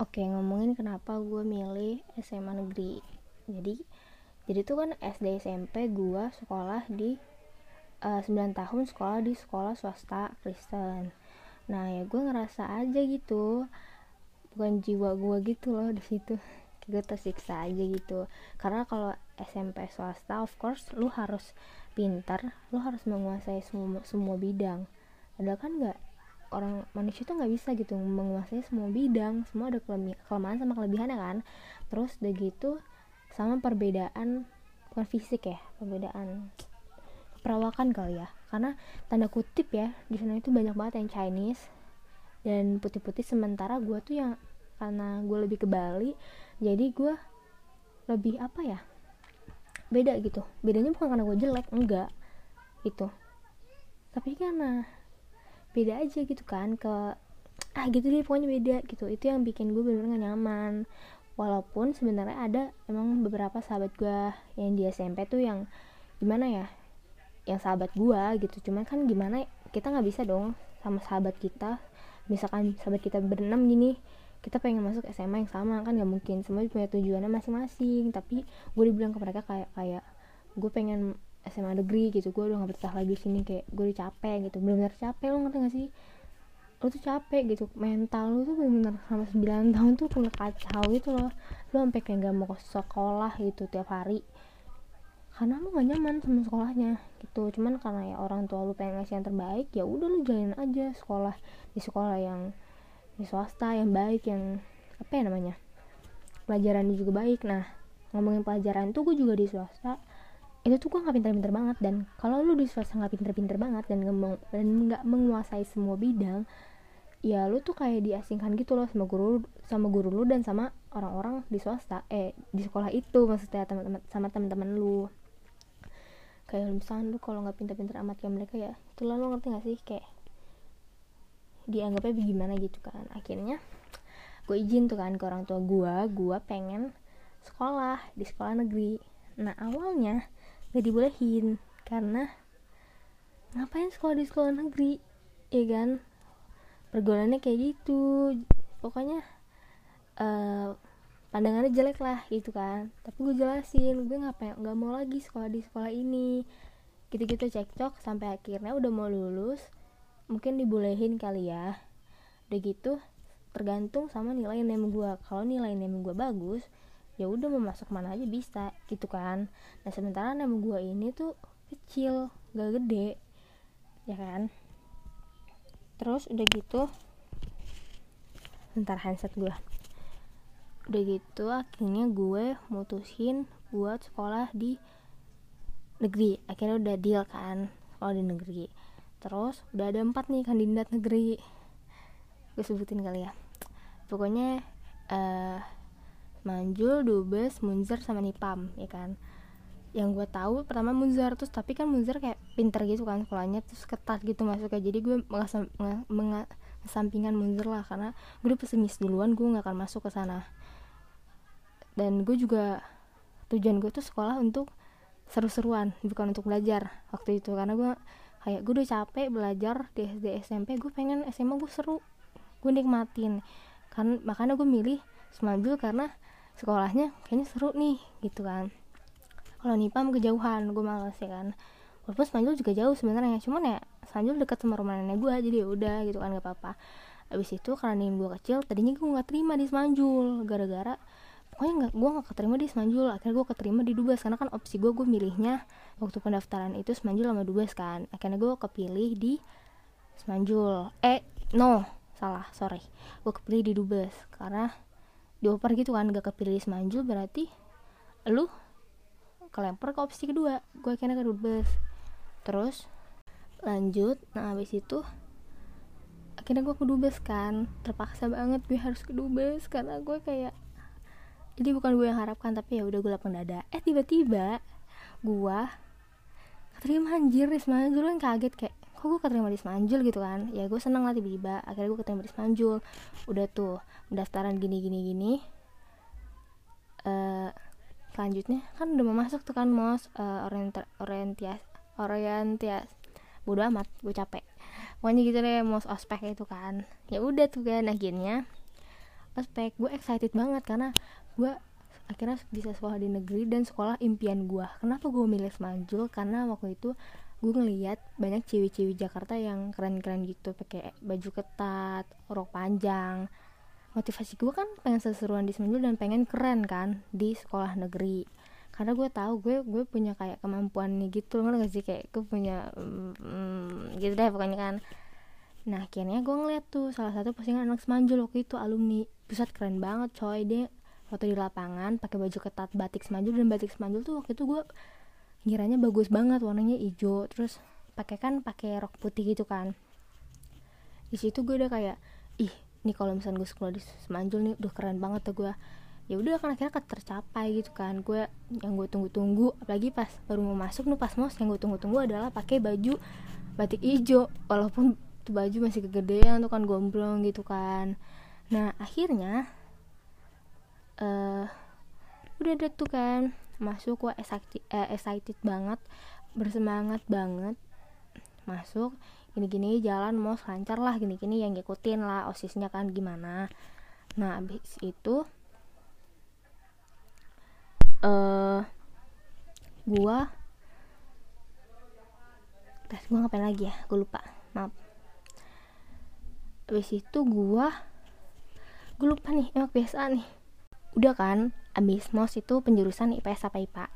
Oke, ngomongin kenapa gue milih SMA negeri. Jadi, jadi tuh kan SD SMP gue sekolah di uh, 9 tahun sekolah di sekolah swasta Kristen. Nah, ya gue ngerasa aja gitu. Bukan jiwa gue gitu loh di situ. Gue tersiksa aja gitu. Karena kalau SMP swasta of course lu harus pintar, lu harus menguasai semua semua bidang. Padahal kan nggak orang manusia tuh nggak bisa gitu menguasai semua bidang semua ada kelemahan sama kelebihannya kan. Terus udah gitu sama perbedaan bukan fisik ya perbedaan perawakan kali ya. Karena tanda kutip ya di sana itu banyak banget yang Chinese dan putih-putih sementara gue tuh yang karena gue lebih ke Bali jadi gue lebih apa ya beda gitu. Bedanya bukan karena gue jelek enggak itu tapi karena beda aja gitu kan ke ah gitu deh pokoknya beda gitu. Itu yang bikin gue bener-bener gak nyaman. Walaupun sebenarnya ada emang beberapa sahabat gue yang di SMP tuh yang gimana ya yang sahabat gue gitu. Cuman kan gimana kita nggak bisa dong sama sahabat kita. Misalkan sahabat kita berenam gini kita pengen masuk SMA yang sama kan nggak mungkin. Semua punya tujuannya masing-masing. Tapi gue dibilang ke mereka kayak kayak gue pengen SMA negeri gitu gue udah gak betah lagi sini kayak gue udah capek gitu. Bener-bener capek lo ngerti gak sih? Lo tuh capek gitu mental lo tuh bener-bener sama 9 tahun tuh punya kacau gitu loh. Lo sampai kayak gak mau ke sekolah gitu tiap hari. Karena lo gak nyaman sama sekolahnya gitu. Cuman karena ya orang tua lo pengen ngasih yang terbaik ya udah lo jalanin aja sekolah di sekolah yang di swasta yang baik yang apa ya namanya pelajaran juga baik. Nah ngomongin pelajaran tuh gue juga di swasta itu tuh gue nggak pinter-pinter banget dan kalau lu di swasta nggak pinter-pinter banget dan nggak menguasai semua bidang ya lu tuh kayak diasingkan gitu loh sama guru sama guru lu dan sama orang-orang di swasta eh di sekolah itu maksudnya teman-teman sama teman-teman lu. Kayak misalnya lu kalau nggak pinter-pinter amat kayak mereka ya itu lo ngerti gak sih? Kayak dianggapnya bagaimana gitu kan. Akhirnya gue izin tuh kan ke orang tua gue gue pengen sekolah di sekolah negeri. Nah awalnya gak dibolehin. Karena ngapain sekolah di sekolah negeri? Ya kan? Pergaulannya kayak gitu. Pokoknya uh, pandangannya jelek lah gitu kan. Tapi gue jelasin gue ngapain nggak mau lagi sekolah di sekolah ini. Gitu-gitu cekcok sampai akhirnya udah mau lulus mungkin dibolehin kali ya. Udah gitu tergantung sama nilai nem gue kalau nilai nem gue bagus ya udah mau masuk mana aja bisa gitu kan. Nah sementara nama gue ini tuh kecil gak gede ya kan. Terus udah gitu bentar handset gue udah gitu akhirnya gue mutusin buat sekolah di negeri. Akhirnya udah deal kan sekolah di negeri. Terus udah ada empat nih kandidat negeri. Gue sebutin kali ya. Pokoknya uh, Manjul, Dubes, Munzer sama Nipam ya kan? Yang gue tahu pertama Munzer terus tapi kan Munzer kayak pinter gitu kan sekolahnya terus ketat gitu masuknya. Jadi gue mengesampingkan Munzer lah karena gue pesimis duluan gue nggak akan masuk ke sana. Dan gue juga tujuan gue tuh sekolah untuk seru-seruan bukan untuk belajar waktu itu. Karena gue kayak gue udah capek belajar di SD SMP gue pengen SMA gue seru gue nikmatin. Kan makanya gue milih Semajul karena sekolahnya kayaknya seru nih gitu kan. Kalau Nipam kejauhan gue males ya kan. Walaupun Semanjul juga jauh sebenarnya cuman ya Semanjul dekat sama rumah nenek gue jadi ya udah gitu kan gak apa-apa. Abis itu karena nih gue kecil tadinya gue nggak terima di Semanjul gara-gara pokoknya nggak gue nggak keterima di Semanjul akhirnya gue keterima di Dubes karena kan opsi gue gue milihnya waktu pendaftaran itu Semanjul sama Dubes kan. Akhirnya gue kepilih di Semanjul eh no salah sorry. Gue kepilih di Dubes karena dioper gitu kan gak kepilih semanjul berarti lu kelempar ke opsi kedua. Gue kena ke dubes. Terus lanjut. Nah habis itu akhirnya gue ke dubes kan. Terpaksa banget gue harus ke dubes karena gue kayak jadi bukan gue yang harapkan tapi ya udah gue lapang dada. Eh tiba-tiba gue keterima anjir di semanjul kan kaget kayak kok gue keterima di Semanjul gitu kan? Ya gue seneng lah tiba-tiba. Akhirnya gue keterima di Semanjul. Udah tuh pendaftaran gini gini gini. Uh, selanjutnya kan udah mau masuk tuh kan mos. Uh, orienta orientias orientias bodo amat gue capek. Pokoknya gitu deh mos ospek itu kan. Ya udah tuh kan akhirnya ospek. Gue excited banget karena gue akhirnya bisa sekolah di negeri dan sekolah impian gue kenapa gue milih Semanjul? Karena waktu itu gue ngeliat banyak cewek-cewek Jakarta yang keren-keren gitu pakai baju ketat rok panjang. Motivasi gue kan pengen seseruan di Semanjul dan pengen keren kan di sekolah negeri. Karena gue tahu gue gue punya kayak kemampuan nih gitu nggak sih? Kayak gue punya mm, gitu deh pokoknya kan. Nah akhirnya gue ngeliat tuh salah satu postingan anak semanjul waktu itu alumni. Pusat keren banget coy dia foto di lapangan pakai baju ketat batik semanjul dan batik semanjul tuh waktu itu gue ngiranya bagus banget warnanya hijau terus pakai kan pakai rok putih gitu kan. Di situ gue udah kayak ih nih kalau misalnya gue sekolah di semanjul nih udah keren banget tuh gue ya udah kan akhirnya tercapai gitu kan. Gue yang gue tunggu-tunggu apalagi pas baru mau masuk nih pas mos yang gue tunggu-tunggu adalah pakai baju batik hijau walaupun tuh baju masih kegedean tuh kan gombrong gitu kan. Nah akhirnya uh, udah deh tuh kan masuk gue excited, uh, excited banget bersemangat banget. Masuk gini-gini jalan mau lancar lah gini-gini yang ngikutin lah osisnya kan gimana. Nah abis itu uh, gua tes gua ngapain lagi ya? Gue lupa maaf. Abis itu gua gue lupa nih emang biasa nih. Udah kan abis mos itu penjurusan IPS apa IPA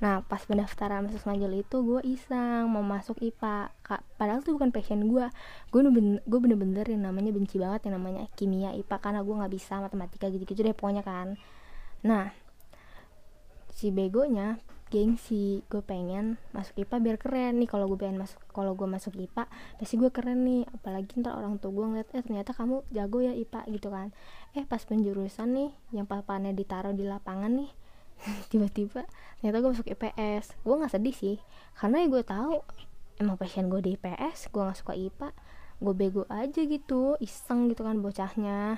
nah pas pendaftaran masuk Semanjul itu gue iseng mau masuk IPA Kak, padahal itu bukan passion gue gue bener, gue bener-bener yang namanya benci banget yang namanya kimia IPA karena gue nggak bisa matematika gitu-gitu deh pokoknya kan. Nah si begonya gengsi. Gue pengen masuk IPA biar keren. Nih kalau gue pengen masuk kalau gue masuk IPA pasti gue keren nih. Apalagi ntar orang tua gue ngeliat eh ternyata kamu jago ya IPA gitu kan. Eh pas penjurusan nih yang papannya ditaruh di lapangan nih tiba-tiba ternyata gue masuk IPS gue nggak sedih sih karena ya gue tahu emang passion gue di IPS gue nggak suka IPA gue bego aja gitu iseng gitu kan bocahnya.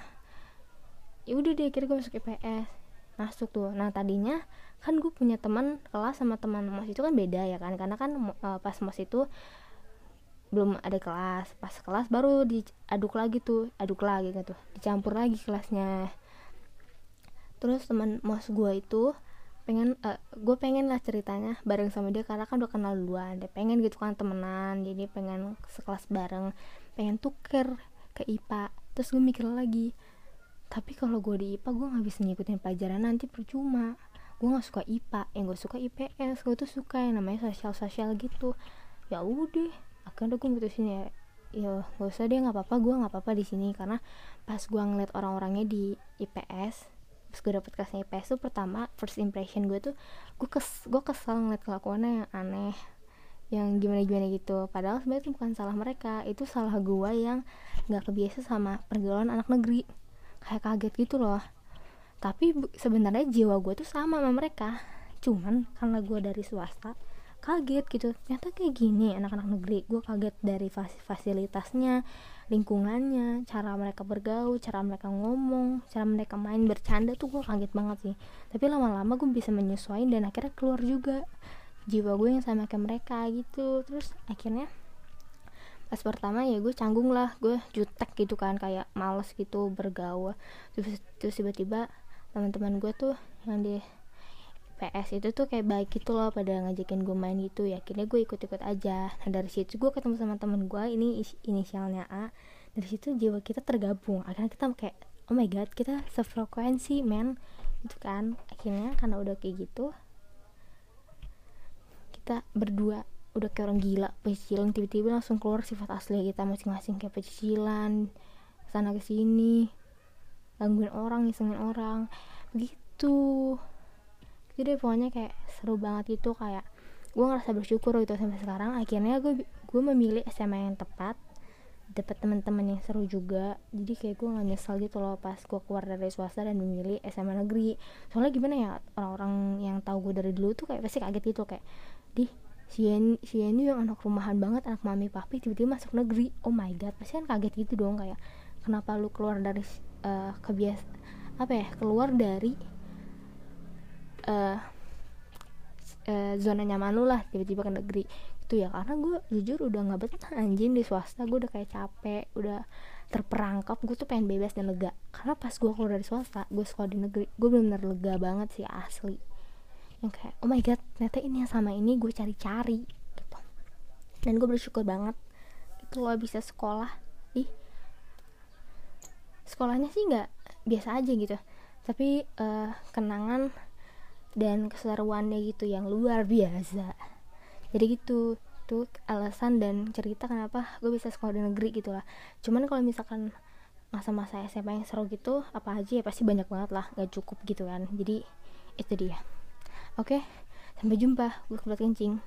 Ya udah deh kira gue masuk IPS masuk tuh. Nah tadinya kan gue punya teman kelas sama teman mos itu kan beda ya kan karena kan uh, pas mos itu belum ada kelas. Pas kelas baru diaduk lagi tuh aduk lagi gitu dicampur lagi kelasnya. Terus teman mos gue itu pengen uh, gue pengen lah ceritanya bareng sama dia karena kan udah kenal duluan. Dia pengen gitu kan temenan jadi pengen sekelas bareng pengen tuker ke IPA terus gue mikir lagi tapi kalau gue di IPA gue nggak bisa ngikutin pelajaran nanti percuma. Gue nggak suka IPA yang gue suka IPS gue tuh suka yang namanya sosial sosial gitu. Ya udah akhirnya gue mutusin ya ya gak usah deh nggak apa-apa gue nggak apa-apa di sini. Karena pas gue ngeliat orang-orangnya di IPS pas gue dapet kelasnya IPS tuh pertama first impression gue tuh gue kes gue kesel ngeliat kelakuannya yang aneh yang gimana gimana gitu. Padahal sebenarnya itu bukan salah mereka itu salah gue yang nggak kebiasa sama pergaulan anak negeri kayak kaget gitu loh. Tapi sebenarnya jiwa gue tuh sama sama mereka. Cuman karena gue dari swasta kaget gitu. Ternyata kayak gini anak-anak negeri. Gue kaget dari fas fasilitasnya lingkungannya cara mereka bergaul cara mereka ngomong cara mereka main bercanda tuh gue kaget banget sih. Tapi lama-lama gue bisa menyesuaikan dan akhirnya keluar juga. Jiwa gue yang sama kayak mereka gitu. Terus akhirnya pas pertama ya gue canggung lah gue jutek gitu kan kayak males gitu bergaul. Terus tiba-tiba teman-teman gue tuh yang di PS itu tuh kayak baik gitu loh pada ngajakin gue main gitu. Ya akhirnya gue ikut-ikut aja. Nah dari situ gue ketemu sama teman gue ini inisialnya A. Dari situ jiwa kita tergabung. Akhirnya kita kayak oh my god kita sefrekuensi men. Itu kan. Akhirnya karena udah kayak gitu kita berdua udah kayak orang gila pecicilan tiba-tiba langsung keluar sifat asli kita masing-masing kayak pecicilan sana ke sini gangguin orang ngisengin orang begitu jadi pokoknya kayak seru banget gitu kayak gue ngerasa bersyukur gitu sampai sekarang. Akhirnya gue gue memilih SMA yang tepat dapat teman-teman yang seru juga. Jadi kayak gue gak nyesel gitu loh pas gue keluar dari swasta dan memilih SMA negeri. Soalnya gimana ya orang-orang yang tahu gue dari dulu tuh kayak pasti kaget gitu kayak di si Yeni, si Yeni yang anak rumahan banget anak mami papi tiba-tiba masuk negeri. Oh my god pasti kan kaget gitu dong kayak kenapa lu keluar dari uh, kebias apa ya keluar dari uh, uh, zona nyaman lu lah tiba-tiba ke negeri. Itu ya karena gue jujur udah nggak betah anjing di swasta gue udah kayak capek udah terperangkap. Gue tuh pengen bebas dan lega. Karena pas gue keluar dari swasta gue sekolah di negeri. Gue benar-benar lega banget sih asli yang kayak oh my god ternyata ini yang sama ini gue cari-cari gitu. Dan gue bersyukur banget itu lo bisa sekolah. Di sekolahnya sih nggak biasa aja gitu. Tapi uh, kenangan dan keseruannya gitu yang luar biasa. Jadi gitu tuh alasan dan cerita kenapa gue bisa sekolah di negeri gitu lah. Cuman kalau misalkan masa-masa SMA yang seru gitu apa aja ya pasti banyak banget lah gak cukup gitu kan. Jadi itu dia oke sampai jumpa. Gue kebelet kencing